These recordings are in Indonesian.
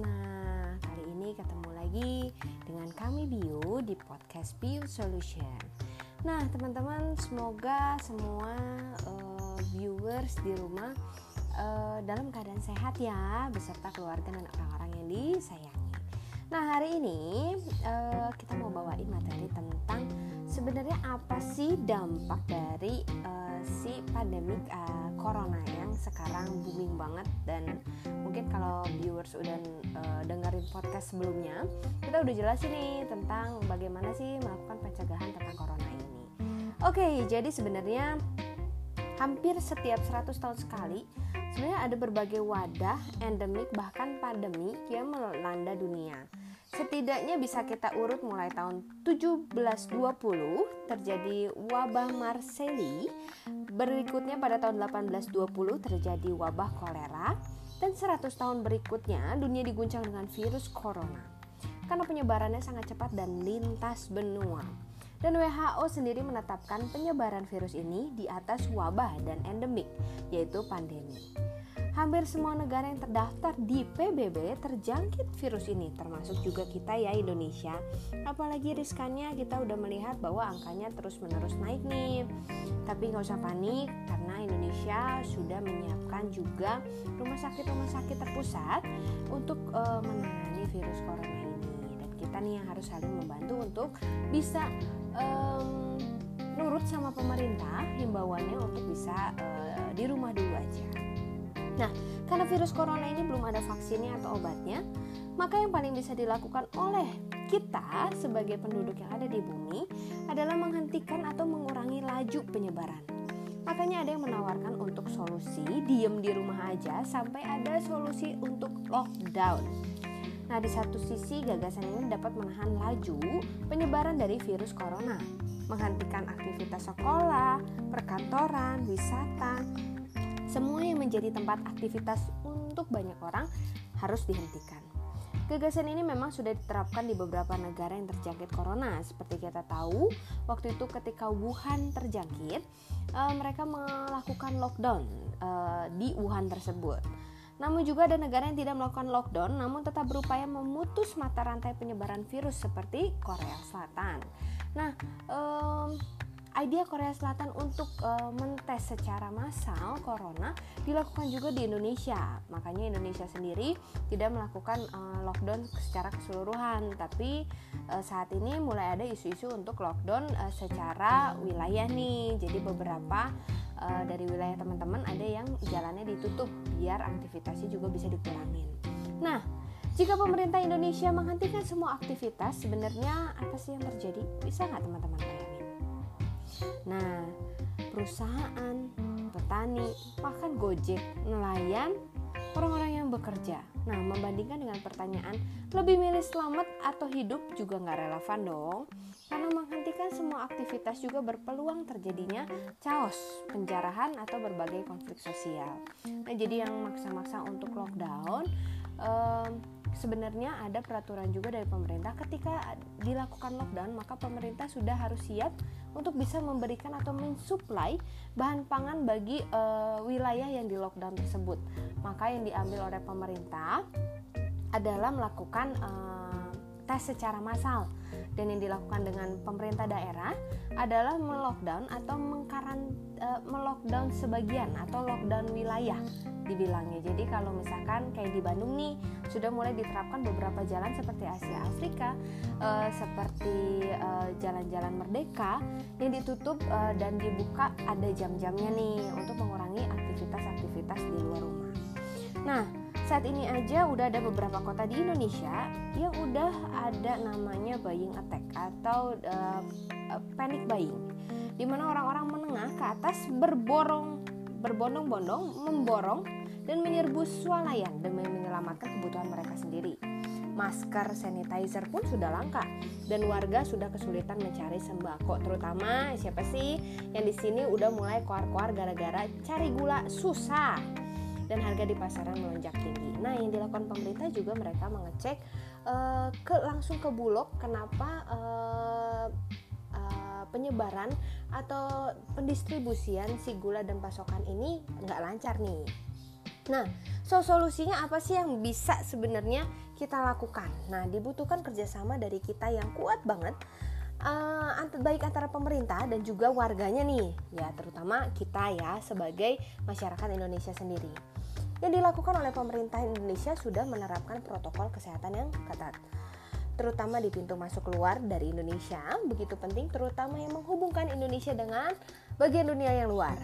Nah, kali ini ketemu lagi dengan kami Bio di podcast Bio Solution. Nah, teman-teman, semoga semua uh, viewers di rumah uh, dalam keadaan sehat ya, beserta keluarga dan orang-orang yang disayangi. Nah, hari ini uh, kita mau bawain materi tentang sebenarnya apa sih dampak dari uh, si pandemik uh, corona yang sekarang booming banget dan mungkin kalau viewers udah podcast sebelumnya kita udah jelasin nih tentang bagaimana sih melakukan pencegahan tentang corona ini. Oke jadi sebenarnya hampir setiap 100 tahun sekali sebenarnya ada berbagai wadah endemik bahkan pandemi yang melanda dunia. Setidaknya bisa kita urut mulai tahun 1720 terjadi wabah Marseille, berikutnya pada tahun 1820 terjadi wabah kolera, dan 100 tahun berikutnya, dunia diguncang dengan virus corona. Karena penyebarannya sangat cepat dan lintas benua. Dan WHO sendiri menetapkan penyebaran virus ini di atas wabah dan endemik, yaitu pandemi. Hampir semua negara yang terdaftar di PBB terjangkit virus ini, termasuk juga kita ya Indonesia. Apalagi riskannya kita udah melihat bahwa angkanya terus-menerus naik nih. Tapi nggak usah panik karena Indonesia sudah menyiapkan juga rumah sakit-rumah sakit terpusat untuk uh, menangani virus corona ini. Dan kita nih yang harus saling membantu untuk bisa um, nurut sama pemerintah himbauannya untuk bisa uh, di rumah dulu aja. Nah, karena virus corona ini belum ada vaksinnya atau obatnya, maka yang paling bisa dilakukan oleh kita sebagai penduduk yang ada di bumi adalah menghentikan atau mengurangi laju penyebaran. Makanya ada yang menawarkan untuk solusi diem di rumah aja sampai ada solusi untuk lockdown. Nah, di satu sisi gagasan ini dapat menahan laju penyebaran dari virus corona, menghentikan aktivitas sekolah, perkantoran, wisata, semua yang menjadi tempat aktivitas untuk banyak orang harus dihentikan. Gagasan ini memang sudah diterapkan di beberapa negara yang terjangkit corona. Seperti kita tahu, waktu itu ketika Wuhan terjangkit, uh, mereka melakukan lockdown uh, di Wuhan tersebut. Namun juga ada negara yang tidak melakukan lockdown namun tetap berupaya memutus mata rantai penyebaran virus seperti Korea Selatan. Nah, idea Korea Selatan untuk uh, mentes secara massal corona dilakukan juga di Indonesia. Makanya Indonesia sendiri tidak melakukan uh, lockdown secara keseluruhan, tapi uh, saat ini mulai ada isu-isu untuk lockdown uh, secara wilayah nih. Jadi beberapa uh, dari wilayah teman-teman ada yang jalannya ditutup biar aktivitasnya juga bisa dikurangin. Nah, jika pemerintah Indonesia menghentikan semua aktivitas, sebenarnya apa sih yang terjadi? Bisa nggak teman-teman? Nah, perusahaan, petani, bahkan Gojek, nelayan, orang-orang yang bekerja. Nah, membandingkan dengan pertanyaan lebih milih selamat atau hidup juga nggak relevan dong. Karena menghentikan semua aktivitas juga berpeluang terjadinya chaos, penjarahan atau berbagai konflik sosial. Nah, jadi yang maksa-maksa untuk lockdown, um, sebenarnya ada peraturan juga dari pemerintah ketika dilakukan lockdown maka pemerintah sudah harus siap untuk bisa memberikan atau mensuplai bahan pangan bagi uh, wilayah yang di lockdown tersebut. Maka yang diambil oleh pemerintah adalah melakukan uh, tes secara massal dan yang dilakukan dengan pemerintah daerah adalah melockdown atau mengkaran uh, melockdown sebagian atau lockdown wilayah dibilangnya. Jadi kalau misalkan kayak di Bandung nih sudah mulai diterapkan beberapa jalan seperti Asia Afrika, uh, seperti eh, jalan-jalan uh, Merdeka yang ditutup dan dibuka ada jam-jamnya nih untuk mengurangi saat ini aja udah ada beberapa kota di Indonesia yang udah ada namanya buying attack atau uh, panic buying di mana orang-orang menengah ke atas berborong berbondong-bondong memborong dan menyerbu swalayan demi menyelamatkan kebutuhan mereka sendiri. Masker, sanitizer pun sudah langka dan warga sudah kesulitan mencari sembako, terutama siapa sih yang di sini udah mulai koar-koar gara-gara cari gula susah dan harga di pasaran melonjak tinggi. Nah, yang dilakukan pemerintah juga mereka mengecek uh, ke langsung ke Bulog kenapa uh, uh, penyebaran atau pendistribusian si gula dan pasokan ini nggak lancar nih Nah, so solusinya apa sih yang bisa sebenarnya kita lakukan. Nah, dibutuhkan kerjasama dari kita yang kuat banget, uh, baik antara pemerintah dan juga warganya nih, ya terutama kita ya sebagai masyarakat Indonesia sendiri. Yang dilakukan oleh pemerintah Indonesia sudah menerapkan protokol kesehatan yang ketat terutama di pintu masuk keluar dari Indonesia. Begitu penting terutama yang menghubungkan Indonesia dengan bagian dunia yang luar.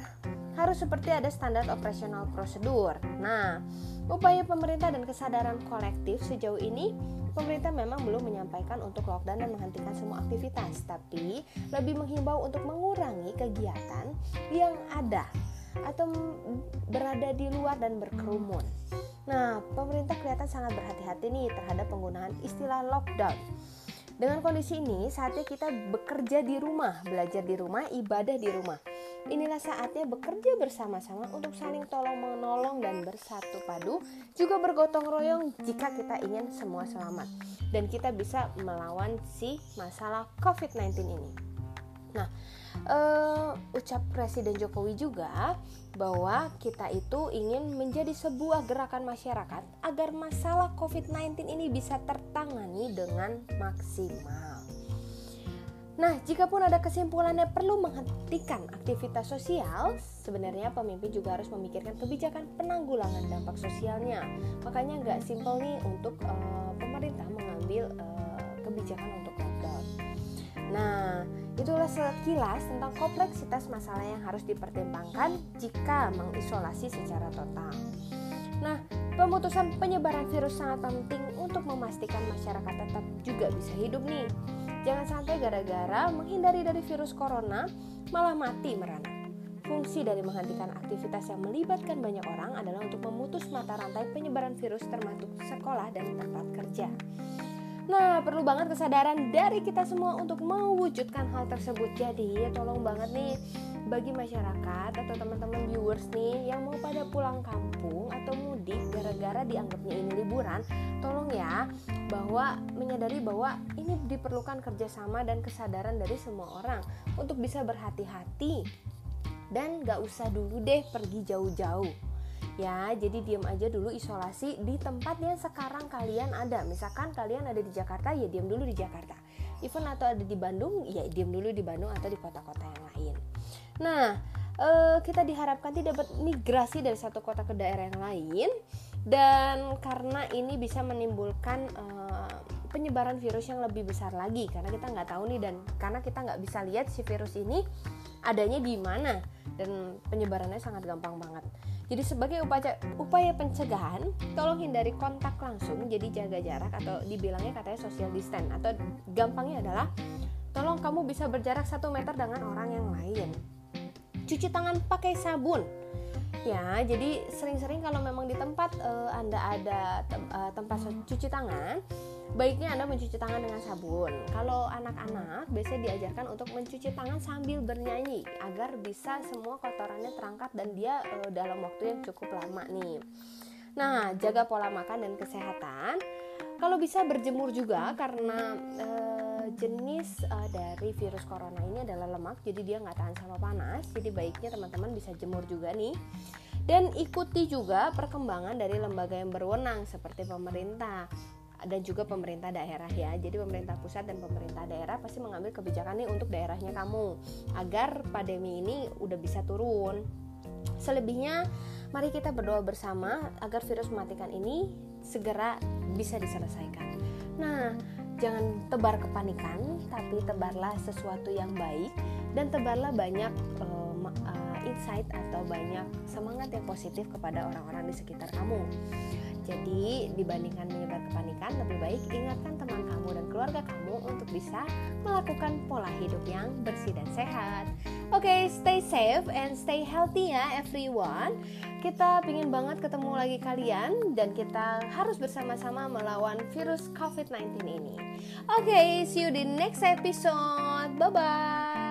Harus seperti ada standar operasional prosedur. Nah, upaya pemerintah dan kesadaran kolektif sejauh ini pemerintah memang belum menyampaikan untuk lockdown dan menghentikan semua aktivitas, tapi lebih menghimbau untuk mengurangi kegiatan yang ada atau berada di luar dan berkerumun. Nah, pemerintah kelihatan sangat berhati-hati nih terhadap penggunaan istilah lockdown. Dengan kondisi ini, saatnya kita bekerja di rumah, belajar di rumah, ibadah di rumah. Inilah saatnya bekerja bersama-sama untuk saling tolong menolong dan bersatu padu, juga bergotong royong jika kita ingin semua selamat dan kita bisa melawan si masalah COVID-19 ini. Nah, uh, ucap Presiden Jokowi juga bahwa kita itu ingin menjadi sebuah gerakan masyarakat agar masalah COVID-19 ini bisa tertangani dengan maksimal. Nah, jika pun ada kesimpulannya perlu menghentikan aktivitas sosial, sebenarnya pemimpin juga harus memikirkan kebijakan penanggulangan dampak sosialnya. Makanya nggak simpel nih untuk uh, pemerintah mengambil uh, kebijakan untuk lockdown. Nah, itulah sekilas tentang kompleksitas masalah yang harus dipertimbangkan jika mengisolasi secara total. Nah, pemutusan penyebaran virus sangat penting untuk memastikan masyarakat tetap juga bisa hidup nih. Jangan sampai gara-gara menghindari dari virus corona malah mati merana. Fungsi dari menghentikan aktivitas yang melibatkan banyak orang adalah untuk memutus mata rantai penyebaran virus termasuk sekolah dan tempat kerja. Nah, perlu banget kesadaran dari kita semua untuk mewujudkan hal tersebut. Jadi, ya tolong banget nih bagi masyarakat atau teman-teman viewers nih yang mau pada pulang kampung atau mudik gara-gara dianggapnya ini liburan, tolong ya bahwa menyadari bahwa ini diperlukan kerjasama dan kesadaran dari semua orang untuk bisa berhati-hati dan gak usah dulu deh pergi jauh-jauh ya jadi diam aja dulu isolasi di tempat yang sekarang kalian ada. Misalkan kalian ada di Jakarta ya diam dulu di Jakarta. Even atau ada di Bandung ya diam dulu di Bandung atau di kota-kota yang lain. Nah, uh, kita diharapkan tidak bermigrasi dari satu kota ke daerah yang lain. Dan karena ini bisa menimbulkan uh, penyebaran virus yang lebih besar lagi karena kita nggak tahu nih dan karena kita nggak bisa lihat si virus ini adanya di mana dan penyebarannya sangat gampang banget. Jadi sebagai upaya upaya pencegahan, tolong hindari kontak langsung, jadi jaga jarak atau dibilangnya katanya social distance atau gampangnya adalah tolong kamu bisa berjarak satu meter dengan orang yang lain cuci tangan pakai sabun ya jadi sering-sering kalau memang di tempat uh, anda ada tem uh, tempat cuci tangan baiknya anda mencuci tangan dengan sabun kalau anak-anak biasanya diajarkan untuk mencuci tangan sambil bernyanyi agar bisa semua kotorannya terangkat dan dia uh, dalam waktu yang cukup lama nih nah jaga pola makan dan kesehatan kalau bisa berjemur juga karena uh, jenis uh, dari virus corona ini adalah lemak, jadi dia nggak tahan sama panas. Jadi baiknya teman-teman bisa jemur juga nih. Dan ikuti juga perkembangan dari lembaga yang berwenang seperti pemerintah dan juga pemerintah daerah ya. Jadi pemerintah pusat dan pemerintah daerah pasti mengambil kebijakan nih untuk daerahnya kamu agar pandemi ini udah bisa turun. Selebihnya mari kita berdoa bersama agar virus mematikan ini segera bisa diselesaikan. Nah, jangan tebar kepanikan, tapi tebarlah sesuatu yang baik dan tebarlah banyak uh, uh, insight atau banyak semangat yang positif kepada orang-orang di sekitar kamu. Jadi, dibandingkan menyebar kepanikan, lebih baik ingatkan teman kamu dan keluarga kamu untuk bisa melakukan pola hidup yang bersih dan sehat. Oke, okay, stay safe and stay healthy ya everyone. Kita pingin banget ketemu lagi kalian dan kita harus bersama-sama melawan virus COVID-19 ini. Oke, okay, see you di next episode. Bye bye.